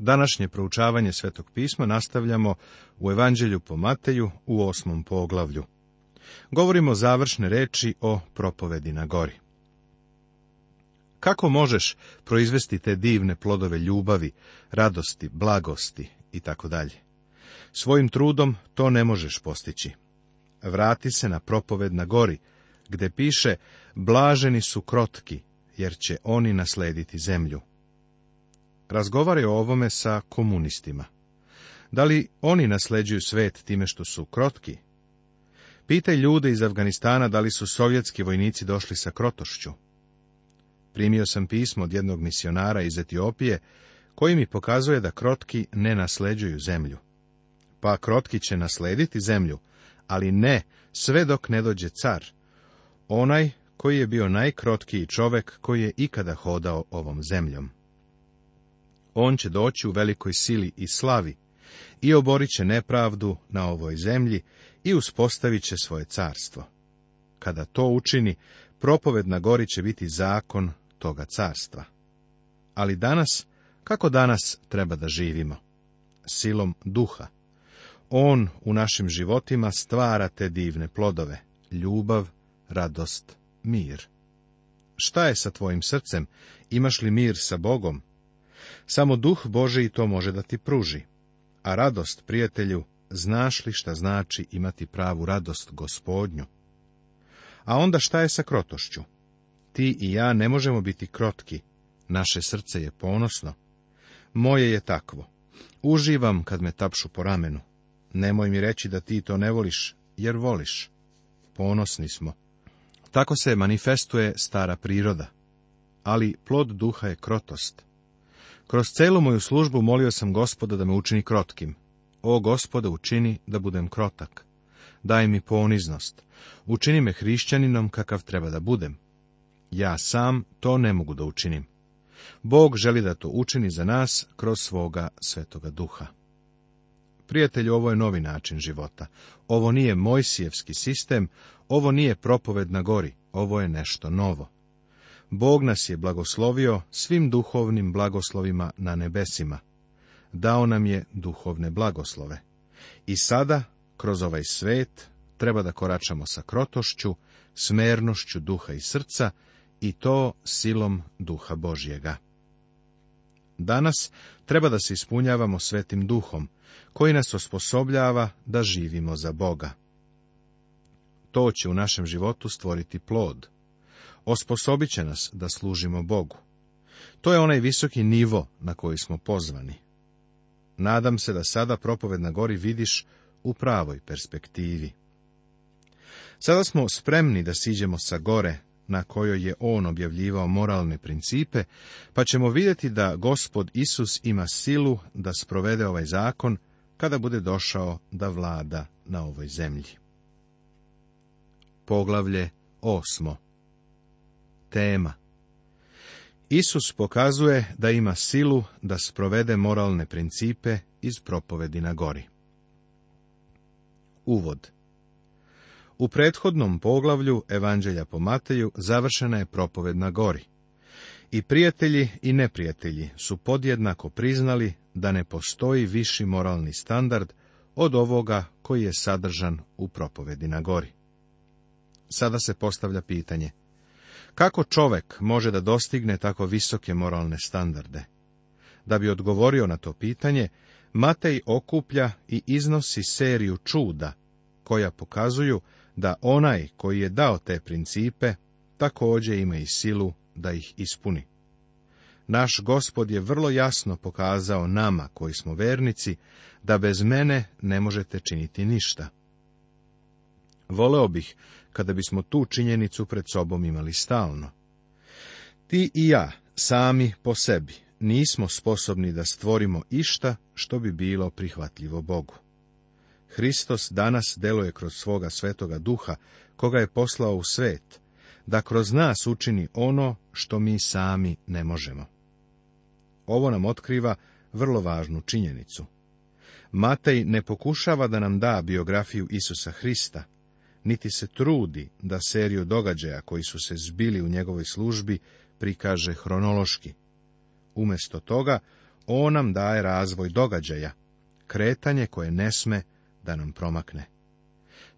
Današnje proučavanje Svetog pisma nastavljamo u Evanđelju po Mateju u osmom poglavlju. Govorimo završne reči o propovedi na gori. Kako možeš proizvesti te divne plodove ljubavi, radosti, blagosti i tako dalje? Svojim trudom to ne možeš postići. Vrati se na propoved na gori, gde piše, blaženi su krotki, jer će oni naslediti zemlju razgovaraju o ovome sa komunistima. Da li oni nasleđuju svet time što su krotki? Pitaj ljude iz Afganistana da li su sovjetski vojnici došli sa krotošću. Primio sam pismo od jednog misionara iz Etiopije, koji mi pokazuje da krotki ne nasleđuju zemlju. Pa krotki će naslediti zemlju, ali ne, sve dok ne dođe car. Onaj koji je bio najkrotkiji čovek koji je ikada hodao ovom zemljom. On će doći u velikoj sili i slavi i oborit će nepravdu na ovoj zemlji i uspostavit će svoje carstvo. Kada to učini, propoved na gori će biti zakon toga carstva. Ali danas, kako danas treba da živimo? Silom duha. On u našim životima stvara te divne plodove, ljubav, radost, mir. Šta je sa tvojim srcem? Imaš li mir sa Bogom? Samo duh i to može da ti pruži. A radost, prijatelju, znaš li šta znači imati pravu radost gospodnju? A onda šta je sa krotošću? Ti i ja ne možemo biti krotki, naše srce je ponosno. Moje je takvo. Uživam kad me tapšu po ramenu. Nemoj mi reći da ti to ne voliš, jer voliš. Ponosni smo. Tako se manifestuje stara priroda. Ali plod duha je krotost. Kroz celu moju službu molio sam gospoda da me učini krotkim. O gospoda, učini da budem krotak. Daj mi poniznost. Učini me hrišćaninom kakav treba da budem. Ja sam to ne mogu da učinim. Bog želi da to učini za nas kroz svoga svetoga duha. Prijatelj, ovo je novi način života. Ovo nije Mojsijevski sistem, ovo nije propoved na gori, ovo je nešto novo. Bog nas je blagoslovio svim duhovnim blagoslovima na nebesima. Dao nam je duhovne blagoslove. I sada, kroz ovaj svet, treba da koračamo sa krotošću, smernošću duha i srca, i to silom duha Božjega. Danas treba da se ispunjavamo svetim duhom, koji nas osposobljava da živimo za Boga. To će u našem životu stvoriti plod osposobit će nas da služimo Bogu. To je onaj visoki nivo na koji smo pozvani. Nadam se da sada propoved na gori vidiš u pravoj perspektivi. Sada smo spremni da siđemo sa gore na kojoj je on objavljivao moralne principe, pa ćemo vidjeti da gospod Isus ima silu da sprovede ovaj zakon kada bude došao da vlada na ovoj zemlji. Poglavlje osmo tema. Isus pokazuje da ima silu da sprovede moralne principe iz propovedi na gori. Uvod U prethodnom poglavlju Evanđelja po Mateju završena je propoved na gori. I prijatelji i neprijatelji su podjednako priznali da ne postoji viši moralni standard od ovoga koji je sadržan u propovedi na gori. Sada se postavlja pitanje, kako čovek može da dostigne tako visoke moralne standarde? Da bi odgovorio na to pitanje, Matej okuplja i iznosi seriju čuda, koja pokazuju da onaj koji je dao te principe, također ima i silu da ih ispuni. Naš gospod je vrlo jasno pokazao nama, koji smo vernici, da bez mene ne možete činiti ništa. Voleo bih kada bismo tu činjenicu pred sobom imali stalno. Ti i ja, sami po sebi, nismo sposobni da stvorimo išta što bi bilo prihvatljivo Bogu. Hristos danas deluje kroz svoga svetoga duha, koga je poslao u svet, da kroz nas učini ono što mi sami ne možemo. Ovo nam otkriva vrlo važnu činjenicu. Matej ne pokušava da nam da biografiju Isusa Hrista, niti se trudi da seriju događaja koji su se zbili u njegovoj službi prikaže hronološki. Umesto toga, on nam daje razvoj događaja, kretanje koje ne sme da nam promakne.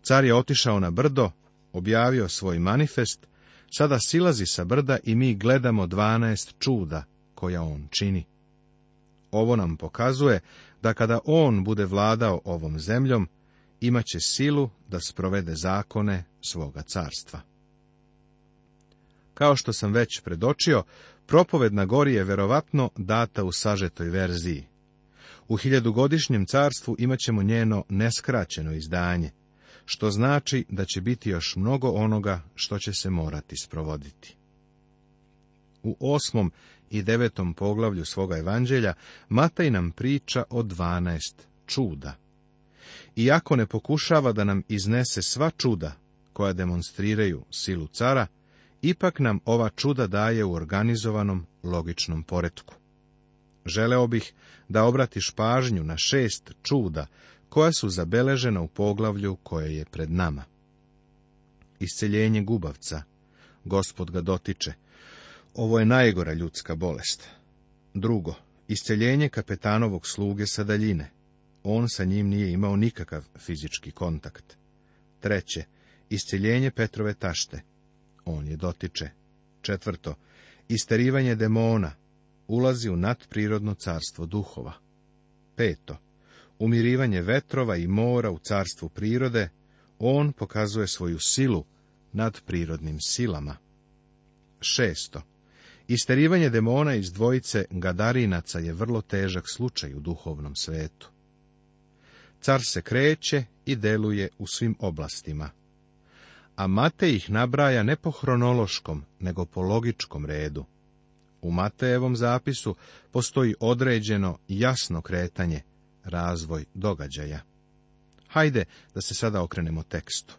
Car je otišao na brdo, objavio svoj manifest, sada silazi sa brda i mi gledamo dvanaest čuda koja on čini. Ovo nam pokazuje da kada on bude vladao ovom zemljom, će silu da sprovede zakone svoga carstva. Kao što sam već predočio, propoved na gori je verovatno data u sažetoj verziji. U hiljadugodišnjem carstvu imat ćemo njeno neskraćeno izdanje, što znači da će biti još mnogo onoga što će se morati sprovoditi. U osmom i devetom poglavlju svoga evanđelja Mataj nam priča o dvanaest čuda iako ne pokušava da nam iznese sva čuda koja demonstriraju silu cara, ipak nam ova čuda daje u organizovanom logičnom poretku. Želeo bih da obratiš pažnju na šest čuda koja su zabeležena u poglavlju koje je pred nama. Isceljenje gubavca. Gospod ga dotiče. Ovo je najgora ljudska bolest. Drugo, isceljenje kapetanovog sluge sa daljine on sa njim nije imao nikakav fizički kontakt. Treće, isciljenje Petrove tašte. On je dotiče. Četvrto, isterivanje demona. Ulazi u nadprirodno carstvo duhova. Peto, umirivanje vetrova i mora u carstvu prirode. On pokazuje svoju silu nad prirodnim silama. Šesto, isterivanje demona iz dvojice gadarinaca je vrlo težak slučaj u duhovnom svetu. Car se kreće i deluje u svim oblastima. A Matej ih nabraja ne po hronološkom, nego po logičkom redu. U Matejevom zapisu postoji određeno jasno kretanje, razvoj događaja. Hajde da se sada okrenemo tekstu.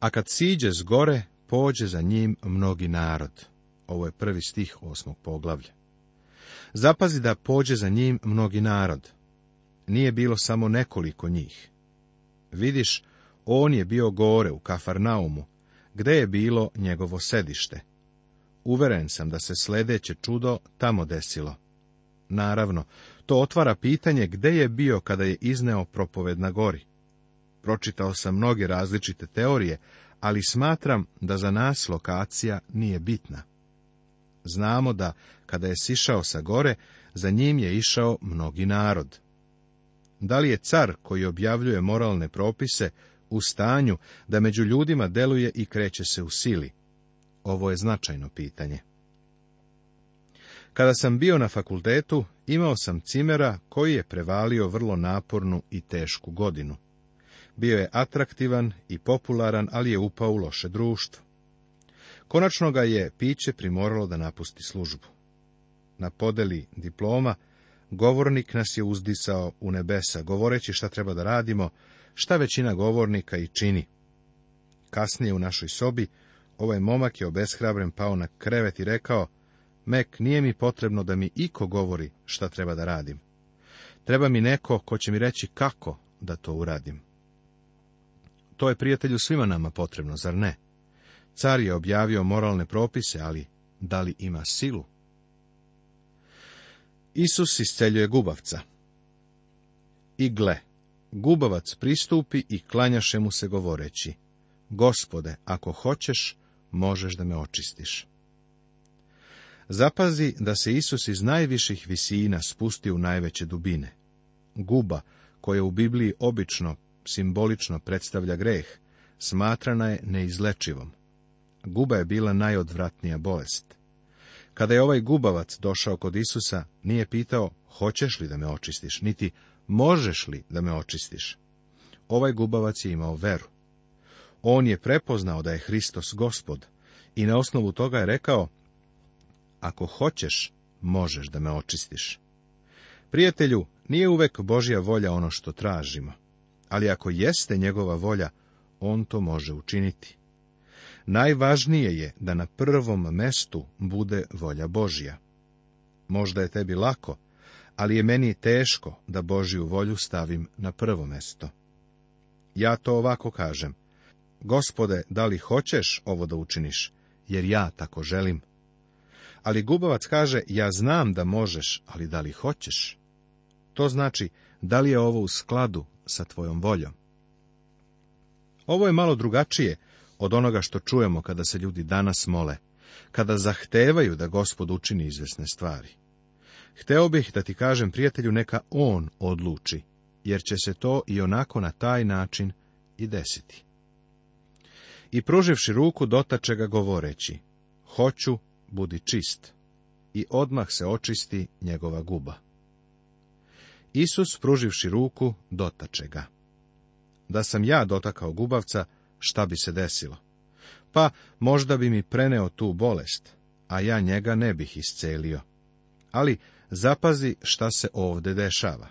A kad siđe zgore, gore, pođe za njim mnogi narod. Ovo je prvi stih osmog poglavlja. Zapazi da pođe za njim mnogi narod nije bilo samo nekoliko njih. Vidiš, on je bio gore u Kafarnaumu, gde je bilo njegovo sedište. Uveren sam da se sledeće čudo tamo desilo. Naravno, to otvara pitanje gde je bio kada je izneo propoved na gori. Pročitao sam mnoge različite teorije, ali smatram da za nas lokacija nije bitna. Znamo da, kada je sišao sa gore, za njim je išao mnogi narod. Da li je car koji objavljuje moralne propise u stanju da među ljudima deluje i kreće se u sili? Ovo je značajno pitanje. Kada sam bio na fakultetu, imao sam cimera koji je prevalio vrlo napornu i tešku godinu. Bio je atraktivan i popularan, ali je upao u loše društvo. Konačno ga je piće primoralo da napusti službu. Na podeli diploma govornik nas je uzdisao u nebesa, govoreći šta treba da radimo, šta većina govornika i čini. Kasnije u našoj sobi, ovaj momak je obeshrabren pao na krevet i rekao, Mek, nije mi potrebno da mi iko govori šta treba da radim. Treba mi neko ko će mi reći kako da to uradim. To je prijatelju svima nama potrebno, zar ne? Car je objavio moralne propise, ali da li ima silu? Isus isceljuje gubavca. I gle, gubavac pristupi i klanjaše mu se govoreći, Gospode, ako hoćeš, možeš da me očistiš. Zapazi da se Isus iz najviših visina spusti u najveće dubine. Guba, koja u Bibliji obično simbolično predstavlja greh, smatrana je neizlečivom. Guba je bila najodvratnija bolest. Kada je ovaj gubavac došao kod Isusa, nije pitao, hoćeš li da me očistiš, niti možeš li da me očistiš. Ovaj gubavac je imao veru. On je prepoznao da je Hristos gospod i na osnovu toga je rekao, ako hoćeš, možeš da me očistiš. Prijatelju, nije uvek Božja volja ono što tražimo, ali ako jeste njegova volja, on to može učiniti. Najvažnije je da na prvom mestu bude volja Božja. Možda je tebi lako, ali je meni teško da Božju volju stavim na prvo mesto. Ja to ovako kažem. Gospode, da li hoćeš ovo da učiniš, jer ja tako želim. Ali Gubavac kaže, ja znam da možeš, ali da li hoćeš? To znači, da li je ovo u skladu sa tvojom voljom? Ovo je malo drugačije od onoga što čujemo kada se ljudi danas mole, kada zahtevaju da gospod učini izvesne stvari. Hteo bih da ti kažem, prijatelju, neka on odluči, jer će se to i onako na taj način i desiti. I pruživši ruku, dotače ga govoreći, hoću, budi čist, i odmah se očisti njegova guba. Isus, pruživši ruku, dotače ga. Da sam ja dotakao gubavca, šta bi se desilo. Pa možda bi mi preneo tu bolest, a ja njega ne bih iscelio. Ali zapazi šta se ovdje dešava.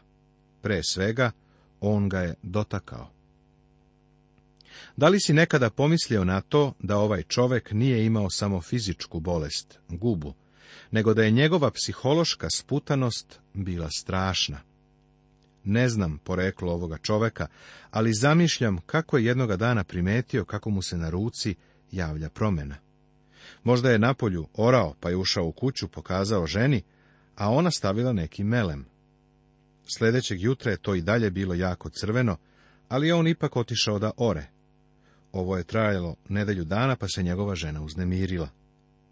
Pre svega, on ga je dotakao. Da li si nekada pomislio na to da ovaj čovek nije imao samo fizičku bolest, gubu, nego da je njegova psihološka sputanost bila strašna? Ne znam poreklo ovoga čoveka, ali zamišljam kako je jednoga dana primetio kako mu se na ruci javlja promjena. Možda je napolju orao, pa je ušao u kuću, pokazao ženi, a ona stavila neki melem. Sljedećeg jutra je to i dalje bilo jako crveno, ali je on ipak otišao da ore. Ovo je trajalo nedelju dana, pa se njegova žena uznemirila.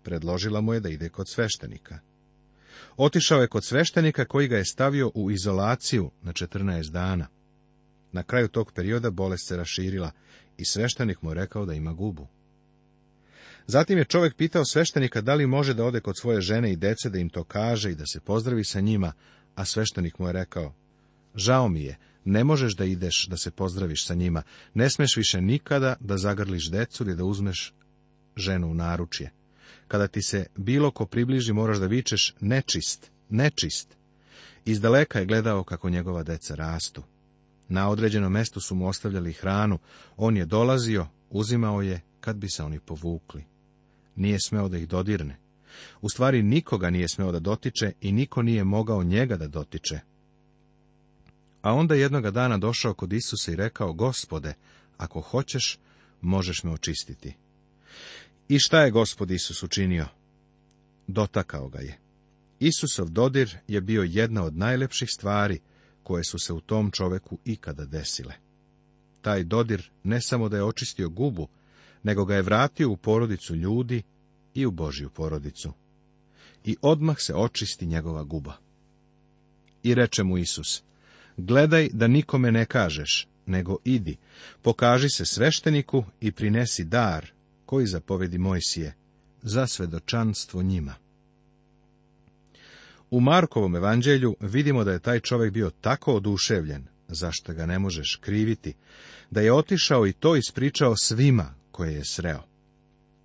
Predložila mu je da ide kod sveštenika. Otišao je kod sveštenika koji ga je stavio u izolaciju na 14 dana. Na kraju tog perioda bolest se raširila i sveštenik mu je rekao da ima gubu. Zatim je čovjek pitao sveštenika da li može da ode kod svoje žene i dece da im to kaže i da se pozdravi sa njima, a sveštenik mu je rekao, žao mi je, ne možeš da ideš da se pozdraviš sa njima, ne smeš više nikada da zagrliš decu ili da uzmeš ženu u naručje. Kada ti se bilo ko približi, moraš da vičeš nečist, nečist. Iz daleka je gledao kako njegova deca rastu. Na određenom mestu su mu ostavljali hranu. On je dolazio, uzimao je, kad bi se oni povukli. Nije smeo da ih dodirne. U stvari nikoga nije smeo da dotiče i niko nije mogao njega da dotiče. A onda jednoga dana došao kod Isusa i rekao, gospode, ako hoćeš, možeš me očistiti. I šta je gospod Isus učinio? Dotakao ga je. Isusov dodir je bio jedna od najlepših stvari koje su se u tom čoveku ikada desile. Taj dodir ne samo da je očistio gubu, nego ga je vratio u porodicu ljudi i u Božju porodicu. I odmah se očisti njegova guba. I reče mu Isus, gledaj da nikome ne kažeš, nego idi, pokaži se svešteniku i prinesi dar koji zapovedi Mojsije, za svedočanstvo njima. U Markovom evanđelju vidimo da je taj čovjek bio tako oduševljen, zašto ga ne možeš kriviti, da je otišao i to ispričao svima koje je sreo.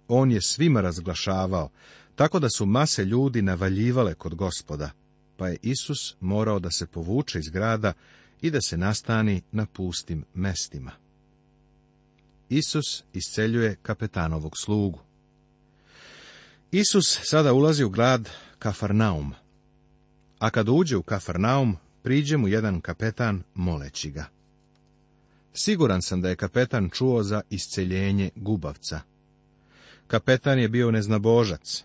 On je svima razglašavao, tako da su mase ljudi navaljivale kod gospoda, pa je Isus morao da se povuče iz grada i da se nastani na pustim mestima. Isus isceljuje kapetanovog slugu. Isus sada ulazi u grad Kafarnaum. A kad uđe u Kafarnaum, priđe mu jedan kapetan moleći ga. Siguran sam da je kapetan čuo za isceljenje gubavca. Kapetan je bio neznabožac,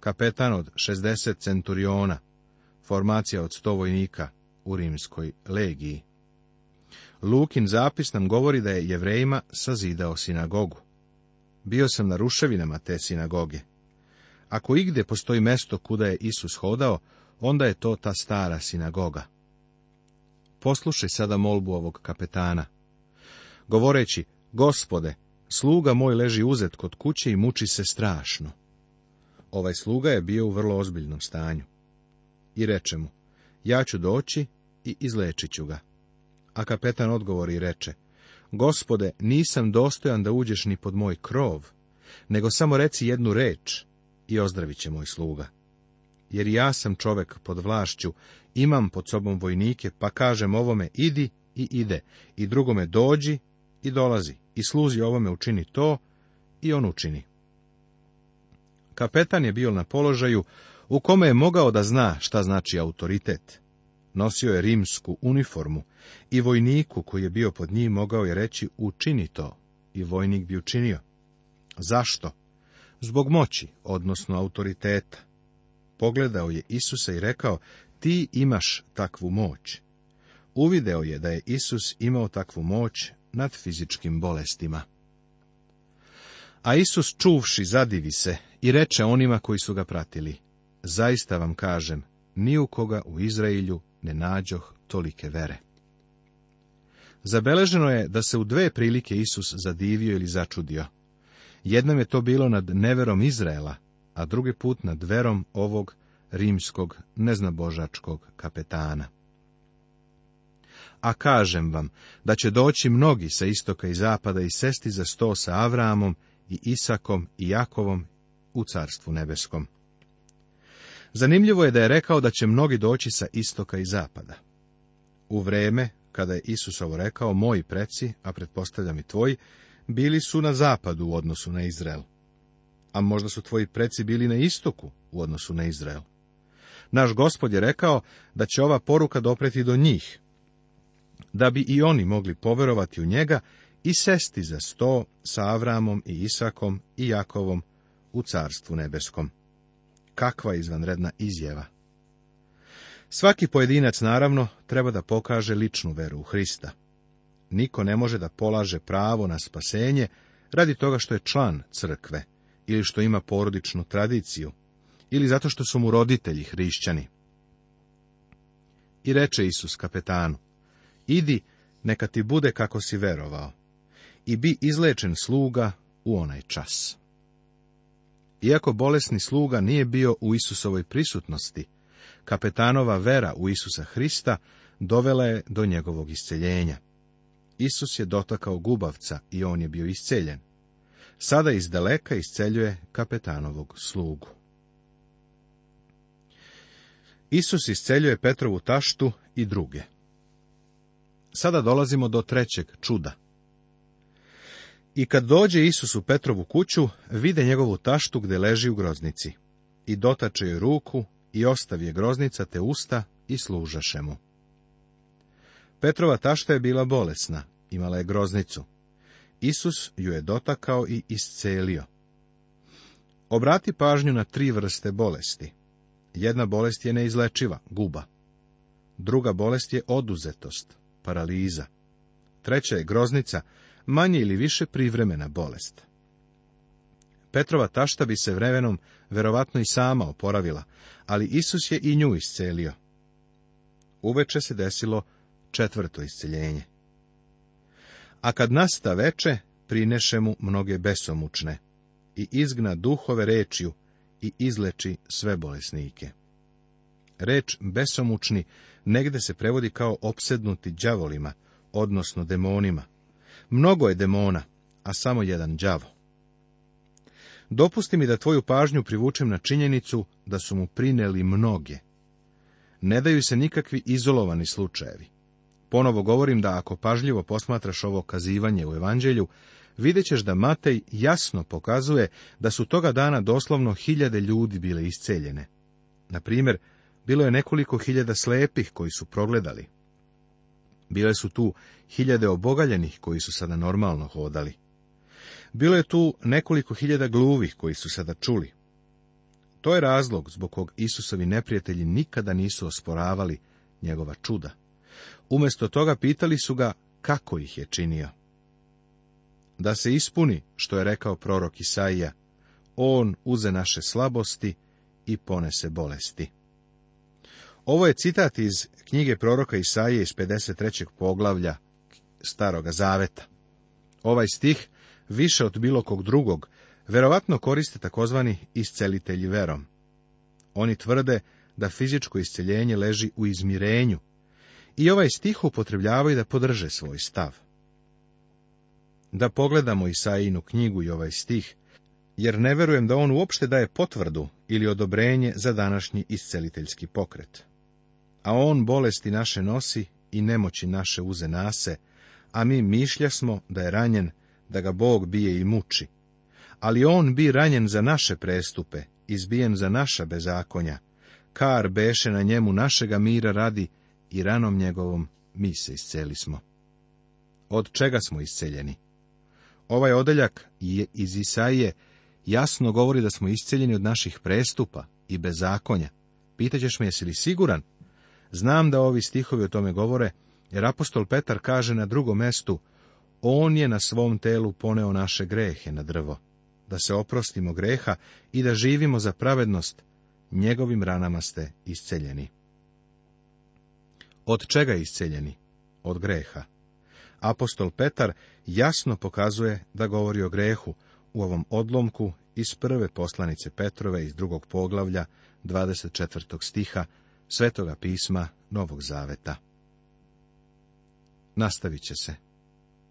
kapetan od 60 centuriona, formacija od 100 vojnika u rimskoj legiji. Lukin zapis nam govori da je jevrejima sazidao sinagogu. Bio sam na ruševinama te sinagoge. Ako igde postoji mesto kuda je Isus hodao, onda je to ta stara sinagoga. Poslušaj sada molbu ovog kapetana. Govoreći, gospode, sluga moj leži uzet kod kuće i muči se strašno. Ovaj sluga je bio u vrlo ozbiljnom stanju. I reče mu, ja ću doći i izlečit ću ga. A kapetan odgovori i reče, gospode, nisam dostojan da uđeš ni pod moj krov, nego samo reci jednu reč i ozdravit će moj sluga. Jer ja sam čovek pod vlašću, imam pod sobom vojnike, pa kažem ovome idi i ide, i drugome dođi i dolazi, i sluzi ovome učini to i on učini. Kapetan je bio na položaju u kome je mogao da zna šta znači autoritet. Nosio je rimsku uniformu i vojniku koji je bio pod njim mogao je reći učini to i vojnik bi učinio. Zašto? Zbog moći, odnosno autoriteta. Pogledao je Isusa i rekao, ti imaš takvu moć. Uvideo je da je Isus imao takvu moć nad fizičkim bolestima. A Isus čuvši zadivi se i reče onima koji su ga pratili, zaista vam kažem, ni u koga u Izraelju ne nađoh tolike vere. Zabeleženo je da se u dve prilike Isus zadivio ili začudio. Jednom je to bilo nad neverom Izraela, a drugi put nad verom ovog rimskog neznabožačkog kapetana. A kažem vam da će doći mnogi sa istoka i zapada i sesti za sto sa Avramom i Isakom i Jakovom u carstvu nebeskom. Zanimljivo je da je rekao da će mnogi doći sa istoka i zapada. U vreme kada je ovo rekao, moji preci, a pretpostavljam i tvoji, bili su na zapadu u odnosu na Izrael. A možda su tvoji preci bili na istoku u odnosu na Izrael. Naš gospod je rekao da će ova poruka dopreti do njih, da bi i oni mogli poverovati u njega i sesti za sto sa Avramom i Isakom i Jakovom u carstvu nebeskom. Kakva izvanredna izjava! Svaki pojedinac, naravno, treba da pokaže ličnu veru u Hrista. Niko ne može da polaže pravo na spasenje radi toga što je član crkve, ili što ima porodičnu tradiciju, ili zato što su mu roditelji hrišćani. I reče Isus kapetanu, idi, neka ti bude kako si verovao, i bi izlečen sluga u onaj čas. Iako bolesni sluga nije bio u Isusovoj prisutnosti, kapetanova vera u Isusa Hrista dovela je do njegovog isceljenja. Isus je dotakao gubavca i on je bio isceljen. Sada iz daleka isceljuje kapetanovog slugu. Isus isceljuje Petrovu taštu i druge. Sada dolazimo do trećeg čuda, i kad dođe Isus u Petrovu kuću, vide njegovu taštu gde leži u groznici. I dotače joj ruku i ostavi je groznica te usta i služaše mu. Petrova tašta je bila bolesna, imala je groznicu. Isus ju je dotakao i iscelio. Obrati pažnju na tri vrste bolesti. Jedna bolest je neizlečiva, guba. Druga bolest je oduzetost, paraliza. Treća je groznica manje ili više privremena bolest. Petrova tašta bi se vremenom verovatno i sama oporavila, ali Isus je i nju iscelio. Uveče se desilo četvrto isceljenje. A kad nasta veče, prineše mu mnoge besomučne i izgna duhove rečju i izleči sve bolesnike. Reč besomučni negde se prevodi kao opsednuti đavolima, odnosno demonima, Mnogo je demona, a samo jedan đavo. Dopusti mi da tvoju pažnju privučem na činjenicu da su mu prineli mnoge. Ne daju se nikakvi izolovani slučajevi. Ponovo govorim da ako pažljivo posmatraš ovo kazivanje u evanđelju, vidjet ćeš da Matej jasno pokazuje da su toga dana doslovno hiljade ljudi bile isceljene. Na bilo je nekoliko hiljada slepih koji su progledali, Bile su tu hiljade obogaljenih koji su sada normalno hodali. Bilo je tu nekoliko hiljada gluvih koji su sada čuli. To je razlog zbog kog Isusovi neprijatelji nikada nisu osporavali njegova čuda. Umjesto toga pitali su ga kako ih je činio. Da se ispuni što je rekao prorok Isaija, on uze naše slabosti i ponese bolesti. Ovo je citat iz knjige proroka Isaije iz 53. poglavlja Staroga Zaveta. Ovaj stih, više od bilo kog drugog, verovatno koriste takozvani iscelitelji verom. Oni tvrde da fizičko isceljenje leži u izmirenju i ovaj stih upotrebljavaju da podrže svoj stav. Da pogledamo Isaijinu knjigu i ovaj stih, jer ne verujem da on uopšte daje potvrdu ili odobrenje za današnji isceliteljski pokret a on bolesti naše nosi i nemoći naše uze nase, a mi mišlja smo da je ranjen, da ga Bog bije i muči. Ali on bi ranjen za naše prestupe, izbijen za naša bezakonja. Kar beše na njemu našega mira radi i ranom njegovom mi se isceli smo. Od čega smo isceljeni? Ovaj odeljak iz Isaije jasno govori da smo isceljeni od naših prestupa i bezakonja. Pitaćeš me jesi li siguran Znam da ovi stihovi o tome govore, jer apostol Petar kaže na drugom mestu, on je na svom telu poneo naše grehe na drvo, da se oprostimo greha i da živimo za pravednost, njegovim ranama ste isceljeni. Od čega isceljeni? Od greha. Apostol Petar jasno pokazuje da govori o grehu u ovom odlomku iz prve poslanice Petrove iz drugog poglavlja 24. stiha Svetoga pisma Novog Zaveta. Nastavit će se.